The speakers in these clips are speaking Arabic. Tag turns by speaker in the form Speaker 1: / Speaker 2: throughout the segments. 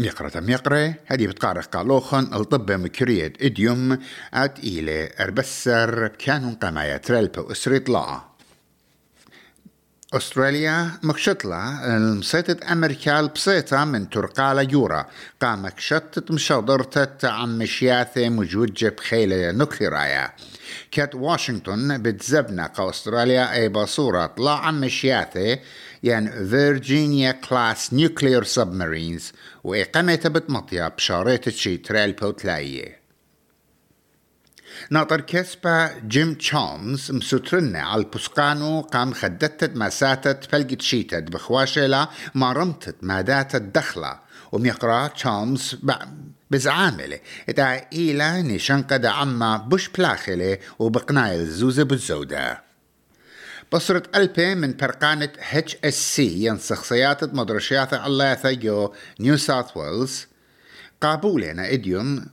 Speaker 1: ميقرة ميقرة. هدي بتقارق قالوخن الطب مكريت إديوم ات إلي أربسر. كانون قمايا ترلبا اسريط لا أستراليا مكشطلة المسيطة أمريكا البسيطة من ترقالة يورا. قام مكشطة مشاضرتة عم مشياثة مجوجة بخيلة نكليرايا كات واشنطن بتزبنا قا أستراليا أي بصورة طلع مشياثة يعني فيرجينيا كلاس نيوكلير سبمارينز وإقامة بتمطيا بشارة شي تريل بوتلاية. ناطر كسبا جيم تشامز مسوترنا على البسقانو قام خدتت مساتت فلقت شيتت بخواشلا ما رمتت مادات الدخلة وميقرا تشامز بزعاملة. إتا إيلا نشنقد عما بش بلاخلة وبقنايل زوزة بالزودة بصرة ألبي من برقانة اتش اس سي ين شخصيات مدرشيات الله ثيو نيو ساوث ويلز قابولنا إديوم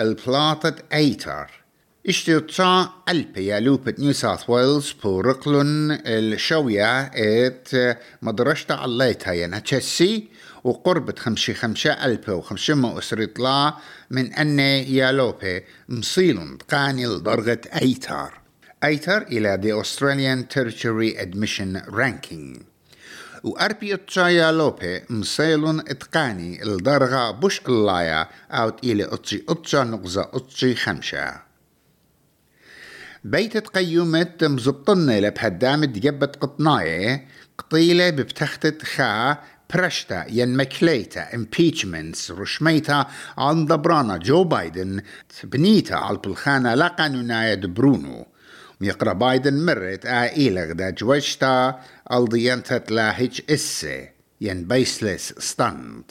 Speaker 1: البلاطة ايتر اشترطا ألبي يا لوبة نيو ساوث ويلز بورقلن الشوية إت مدرشة الله ين اتش اس سي وقربة خمشي خمشة ألبي وخمشمة أسرطلا من أن يالوبي مصيلن قاني لدرجة ايتر أيتر إلى the Australian Territory Admission Ranking. وأربي اتشايا لوبي مسيلون إتقاني الدرغة بش اللايا أوت إلى اتشي اتشا نقزة اتشي خمشة بيت تقيمة مزبطنة لبهدامة جبت قطناية قطيلة ببتختة خا برشتا ين مكليتا impeachments رشميتا عن دبرانا جو بايدن بنيتا على البلخانة لا قانونا برونو ميقرأ بايدن مرت آئيلغ دا جوشتا الديانتت لا هيج إسي ين بيسلس ستاند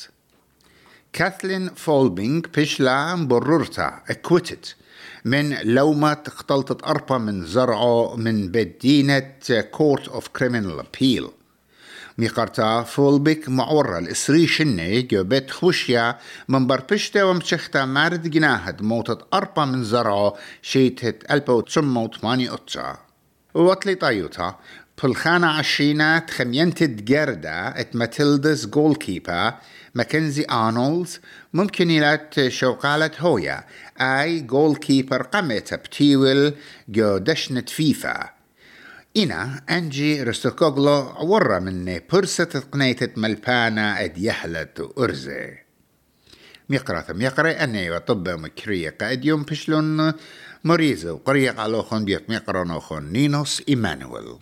Speaker 1: كاثلين فولبينغ بيشلا مبررتا اكويتت من لومة اختلطت أربا من زرعه من بدينة كورت اوف كريمنال ابيل ميقرتا فولبك معورة الإسري شنة جوبت خوشيا من بربشتا ومشختا مارد جناهد موتت أربا من زرعه شيتت ألبا وتسمو تماني أتسا وطلي طايوتا بلخانة عشينا تخمينت جردة ات ماتيلدز جول كيبا ماكنزي آنولز ممكن يلات شوقالة هويا اي جول كيبر قمت بتيول جو دشنت فيفا إنا أنجي رستوكوغلو ورا مني برسة قنيتة ملبانا أد يحلت أرزي ميقرا ميقرا أني وطب مكرية قائد يوم بشلون مريزة وقريق على خون بيت ميقرا نينوس إيمانويل